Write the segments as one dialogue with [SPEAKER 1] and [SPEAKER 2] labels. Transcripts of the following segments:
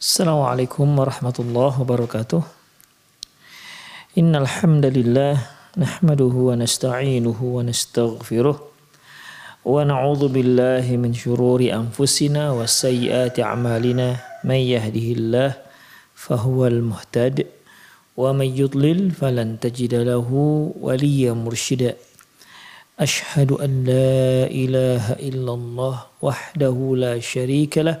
[SPEAKER 1] السلام عليكم ورحمة الله وبركاته. إن الحمد لله نحمده ونستعينه ونستغفره ونعوذ بالله من شرور أنفسنا وسيئات أعمالنا. من يهده الله فهو المهتد ومن يضلل فلن تجد له وليا مرشدا. أشهد أن لا إله إلا الله وحده لا شريك له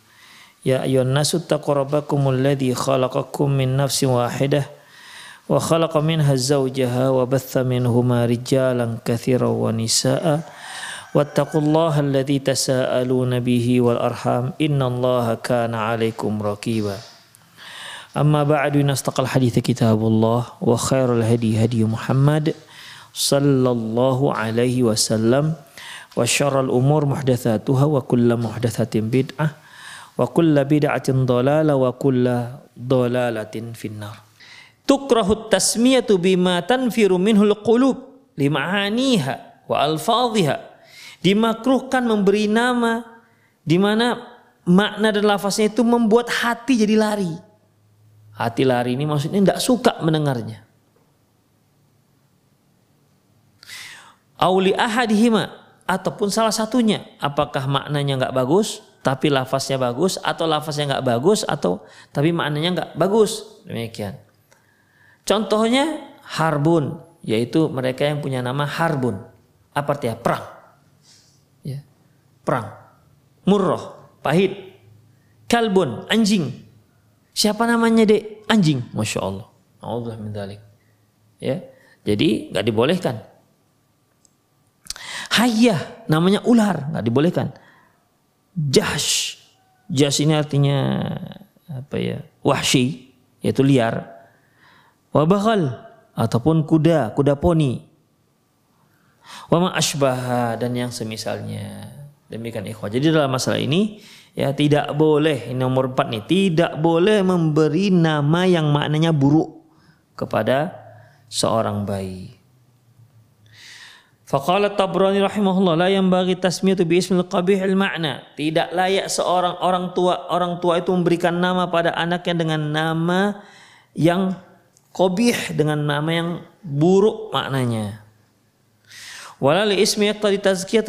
[SPEAKER 1] يا أيها الناس اتقوا ربكم الذي خلقكم من نفس واحدة وخلق منها زوجها وبث منهما رجالا كثيرا ونساء. واتقوا الله الذي تساءلون به والأرحام. إن الله كان عليكم رقيبا. أما بعد نستقى الحديث كتاب الله وخير الهدي هدي محمد صلى الله عليه وسلم. وشر الأمور محدثاتها وكل محدثة بدعة. wa kulla bid'atin dalalah wa kulla dalalatin finnar. Tukrahu tasmiyatu bima tanfiru minhul qulub lima'aniha wa alfadhiha. Dimakruhkan memberi nama di mana makna dan lafaznya itu membuat hati jadi lari. Hati lari ini maksudnya tidak suka mendengarnya. Auli ahadihima ataupun salah satunya apakah maknanya nggak bagus? Tapi lafaznya bagus atau lafaznya nggak bagus atau tapi maknanya nggak bagus. Demikian. Contohnya harbun yaitu mereka yang punya nama harbun. Apa artinya? Perang. Ya. Perang. Murroh. Pahit. Kalbun. Anjing. Siapa namanya dek? Anjing. Masya Allah. Allah min ya. Jadi nggak dibolehkan. Hayyah namanya ular. Nggak dibolehkan. Jash, jas ini artinya apa ya? Wahsy yaitu liar. Wabakal ataupun kuda, kuda poni. Wama ashbaha dan yang semisalnya. Demikian ikhwah. Jadi dalam masalah ini ya tidak boleh ini nomor empat nih tidak boleh memberi nama yang maknanya buruk kepada seorang bayi. Faqala Tabrani rahimahullah la yang bagi tasmiyatu bi ismil qabihil makna. Tidak layak seorang orang tua orang tua itu memberikan nama pada anaknya dengan nama yang qabih dengan nama yang buruk maknanya. Wala li ismi yaqtadi tazkiyat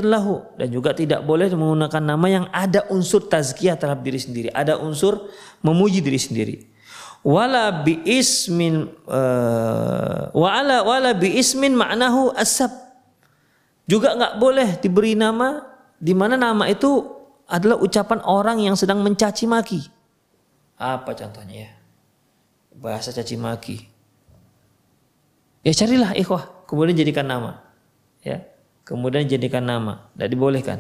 [SPEAKER 1] dan juga tidak boleh menggunakan nama yang ada unsur tazkiyah terhadap diri sendiri, ada unsur memuji diri sendiri. Wala bi ismin uh, wala wala bi ismin ma'nahu asab juga nggak boleh diberi nama di mana nama itu adalah ucapan orang yang sedang mencaci maki. Apa contohnya ya? Bahasa caci maki. Ya carilah ikhwah, kemudian jadikan nama. Ya, kemudian jadikan nama, tidak dibolehkan.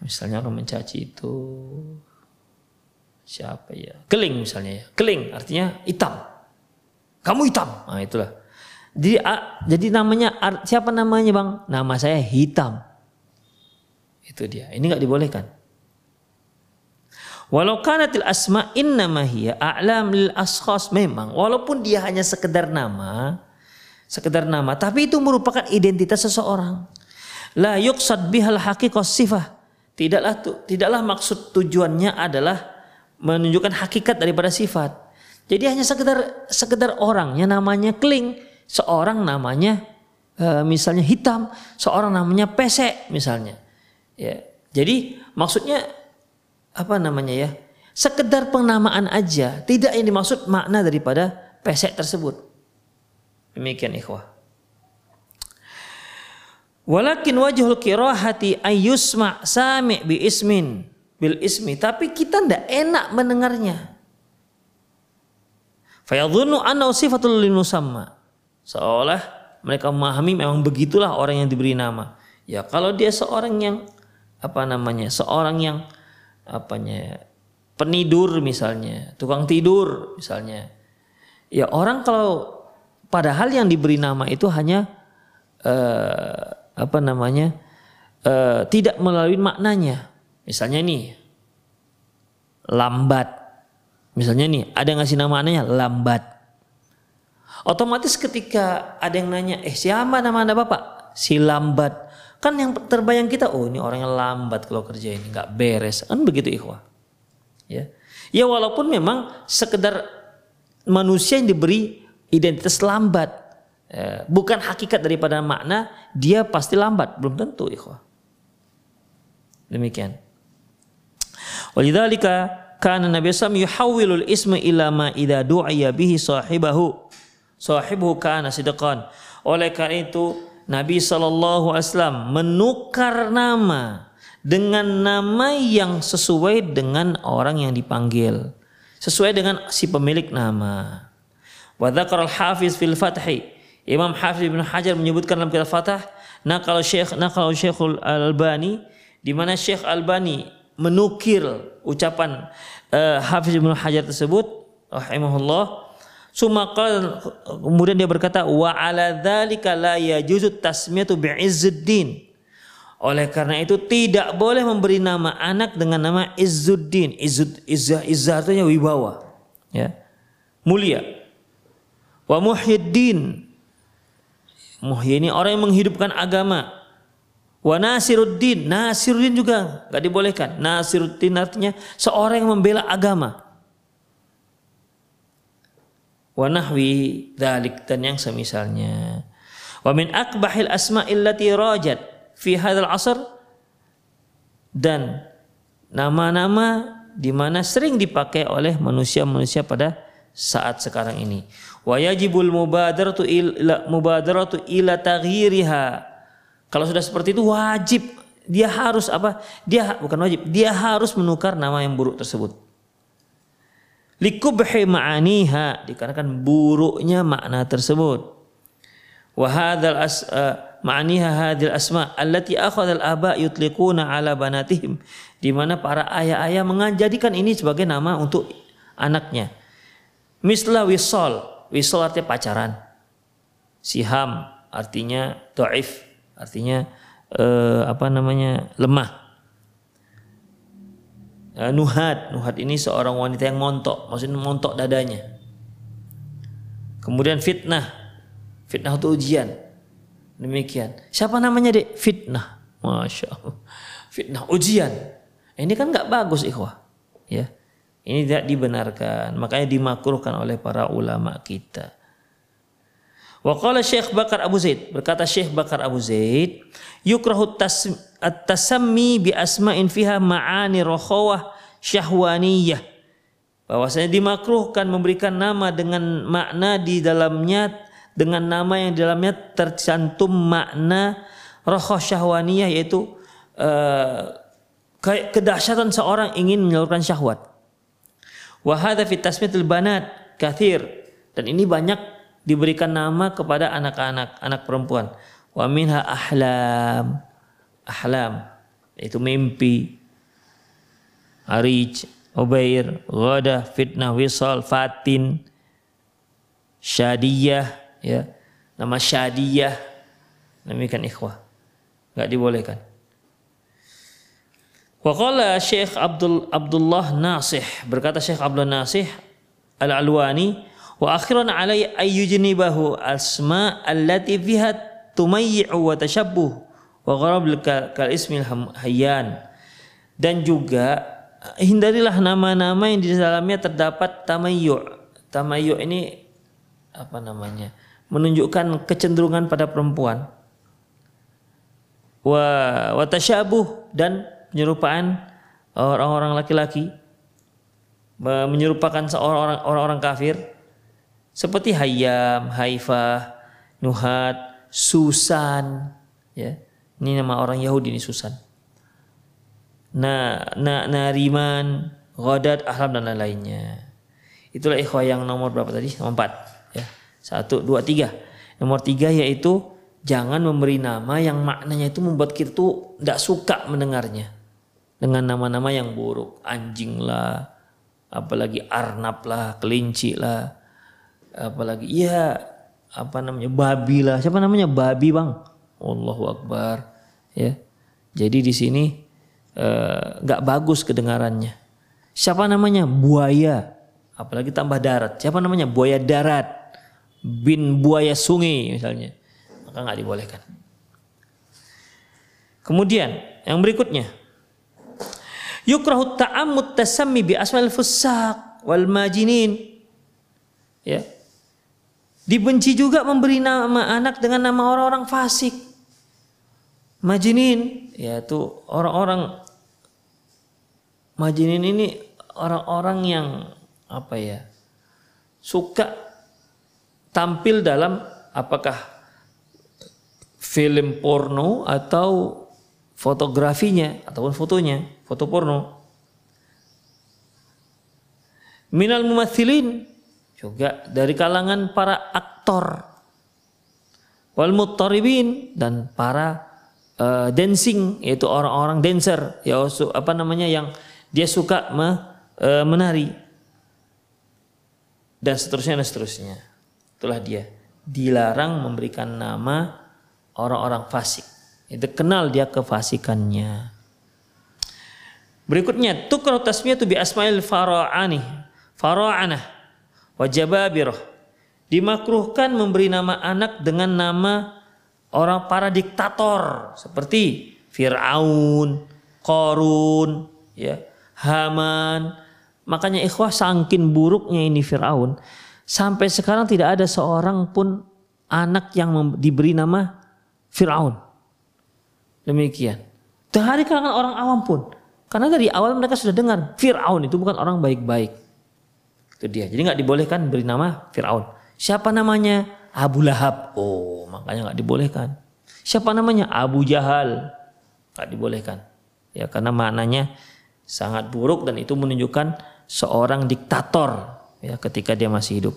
[SPEAKER 1] Misalnya orang mencaci itu siapa ya? Keling misalnya ya. Keling artinya hitam. Kamu hitam. Nah itulah. Jadi, jadi namanya siapa namanya bang? Nama saya hitam. Itu dia. Ini nggak dibolehkan. Walau kanatil asma innama hiya a'lam lil askhas memang walaupun dia hanya sekedar nama sekedar nama tapi itu merupakan identitas seseorang. La yuqsad bihal haqiqah sifah. Tidaklah tidaklah maksud tujuannya adalah menunjukkan hakikat daripada sifat. Jadi hanya sekedar sekedar orangnya namanya Kling, seorang namanya e, misalnya hitam, seorang namanya pesek misalnya. Ya. Jadi maksudnya apa namanya ya? Sekedar penamaan aja, tidak yang dimaksud makna daripada pesek tersebut. Demikian ikhwah. Walakin wajhul kirahati ayyusma sami bi ismin bil ismi. Tapi kita ndak enak mendengarnya. Fayadhunnu anna sifatul linusamma. Seolah mereka memahami memang begitulah orang yang diberi nama. Ya kalau dia seorang yang apa namanya? Seorang yang apanya? Penidur misalnya, tukang tidur misalnya. Ya orang kalau padahal yang diberi nama itu hanya uh, apa namanya? Uh, tidak melalui maknanya. Misalnya nih lambat. Misalnya nih ada ngasih nama anaknya lambat. Otomatis ketika ada yang nanya, eh siapa nama anda bapak? Si lambat. Kan yang terbayang kita, oh ini orang yang lambat kalau kerja ini nggak beres. Kan begitu ikhwah. Ya, ya walaupun memang sekedar manusia yang diberi identitas lambat, ya, bukan hakikat daripada makna dia pasti lambat, belum tentu ikhwah. Demikian. Walidzalika kana Nabi SAW yuhawwilul isma ila ma idza du'iya bihi sahibahu. Sahibuhu kana sidqan. Oleh karena itu Nabi SAW menukar nama dengan nama yang sesuai dengan orang yang dipanggil. Sesuai dengan si pemilik nama. Wa al-Hafiz fil Fathi. Imam Hafiz bin Hajar menyebutkan dalam kitab Fathah, nakal Syekh nakal Syekhul Albani di mana Syekh Albani menukir ucapan uh, Hafiz Ibnu Hajar tersebut rahimahullah Sumakal kemudian dia berkata wa ala dzalika la yajuzu tasmiyatu bi'izzuddin. Oleh karena itu tidak boleh memberi nama anak dengan nama Izzuddin. Izzud izzah izzah artinya wibawa. Ya. Mulia. Wa muhyiddin. Muhyi ini orang yang menghidupkan agama. Wa Nasiruddin, Nasiruddin juga nggak dibolehkan. Nasiruddin artinya seorang yang membela agama. Wa nahwi dzalik dan yang semisalnya. Wa min akbahil asma'il lati rajat fi hadzal asr dan nama-nama di mana sering dipakai oleh manusia-manusia pada saat sekarang ini. Wa yajibul mubadaratu ila mubadaratu ila taghyiriha kalau sudah seperti itu wajib dia harus apa? Dia bukan wajib, dia harus menukar nama yang buruk tersebut. Likubhi ma'aniha dikarenakan buruknya makna tersebut. Wa hadzal as uh, ma'aniha hadil asma allati akhadha al-aba yutliquna ala banatihim di mana para ayah-ayah menjadikan ini sebagai nama untuk anaknya. Misla wisol, wisol artinya pacaran. Siham artinya do'if, artinya eh, apa namanya lemah. Eh, nuhat, nuhat ini seorang wanita yang montok, maksudnya montok dadanya. Kemudian fitnah, fitnah itu ujian. Demikian. Siapa namanya dek? Fitnah. Masya Allah. Fitnah ujian. Ini kan nggak bagus ikhwah. Ya. Ini tidak dibenarkan. Makanya dimakruhkan oleh para ulama kita. Wa qala Syekh Bakar Abu Zaid, berkata Syekh Bakar Abu Zaid, yukrahu at-tasammi bi asma'in fiha ma'ani rakhawah syahwaniyah. Bahwasanya dimakruhkan memberikan nama dengan makna di dalamnya dengan nama yang di dalamnya tercantum makna rohah syahwaniyah yaitu uh, kedahsyatan seorang ingin menyalurkan syahwat. Wa hadza fi tasmiyatil banat kathir dan ini banyak diberikan nama kepada anak-anak anak perempuan. Wa minha ahlam. Ahlam itu mimpi. Arij ubair ghada fitnah wisal fatin syadiyah ya. Nama syadiyah. Demikian ikhwah. Enggak dibolehkan. Waqala Syekh Abdul Abdullah Nasih. Berkata Syekh Abdullah Nasih Al-Alwani Wa akhiran alai ayyujnibahu asma allati fiha tumayyi'u wa tashabbuh wa gharab kal ismil hayyan. Dan juga hindarilah nama-nama yang di dalamnya terdapat tamayyu' Tamayu ini apa namanya? Menunjukkan kecenderungan pada perempuan. Wa watasyabuh dan penyerupaan orang-orang laki-laki menyerupakan seorang orang-orang kafir seperti Hayam, Haifah, Nuhat, Susan, ya. Ini nama orang Yahudi ini Susan. Nah, na, Nariman, Ghadat, Ahlam dan lain-lainnya. Itulah ikhwah yang nomor berapa tadi? Nomor empat. Ya. Satu, dua, tiga. Nomor tiga yaitu jangan memberi nama yang maknanya itu membuat kita tuh tidak suka mendengarnya. Dengan nama-nama yang buruk. Anjing lah, apalagi arnab lah, kelinci lah, apalagi iya apa namanya babi lah. Siapa namanya babi bang? Allahu Akbar. Ya. Jadi di sini eh, nggak uh, bagus kedengarannya. Siapa namanya buaya? apalagi tambah darat. Siapa namanya? Buaya darat, bin buaya sungai misalnya, maka nggak dibolehkan. Kemudian yang berikutnya, yukrahu ta'ammud tasammi bi asmal fusaq wal majinin. Ya. Dibenci juga memberi nama anak dengan nama orang-orang fasik. Majinin, yaitu orang-orang majinin ini orang-orang yang apa ya suka tampil dalam apakah film porno atau fotografinya ataupun fotonya foto porno minal mumathilin juga dari kalangan para aktor wal muttaribin dan para uh, dancing yaitu orang-orang dancer ya apa namanya yang dia suka me, uh, menari dan seterusnya dan seterusnya. Itulah dia. Dilarang memberikan nama orang-orang fasik. Itu kenal dia kefasikannya. Berikutnya tukra tasmiyatu bi asmail fara'ani. Fara'anah wa jababirah. Dimakruhkan memberi nama anak dengan nama orang para diktator seperti Fir'aun, Korun, ya, Haman, Makanya ikhwah sangkin buruknya ini Fir'aun. Sampai sekarang tidak ada seorang pun anak yang diberi nama Fir'aun. Demikian. Dari kalangan orang awam pun. Karena dari awal mereka sudah dengar Fir'aun itu bukan orang baik-baik. Itu dia. Jadi nggak dibolehkan beri nama Fir'aun. Siapa namanya? Abu Lahab. Oh, makanya nggak dibolehkan. Siapa namanya? Abu Jahal. Nggak dibolehkan. Ya karena maknanya sangat buruk dan itu menunjukkan seorang diktator ya ketika dia masih hidup.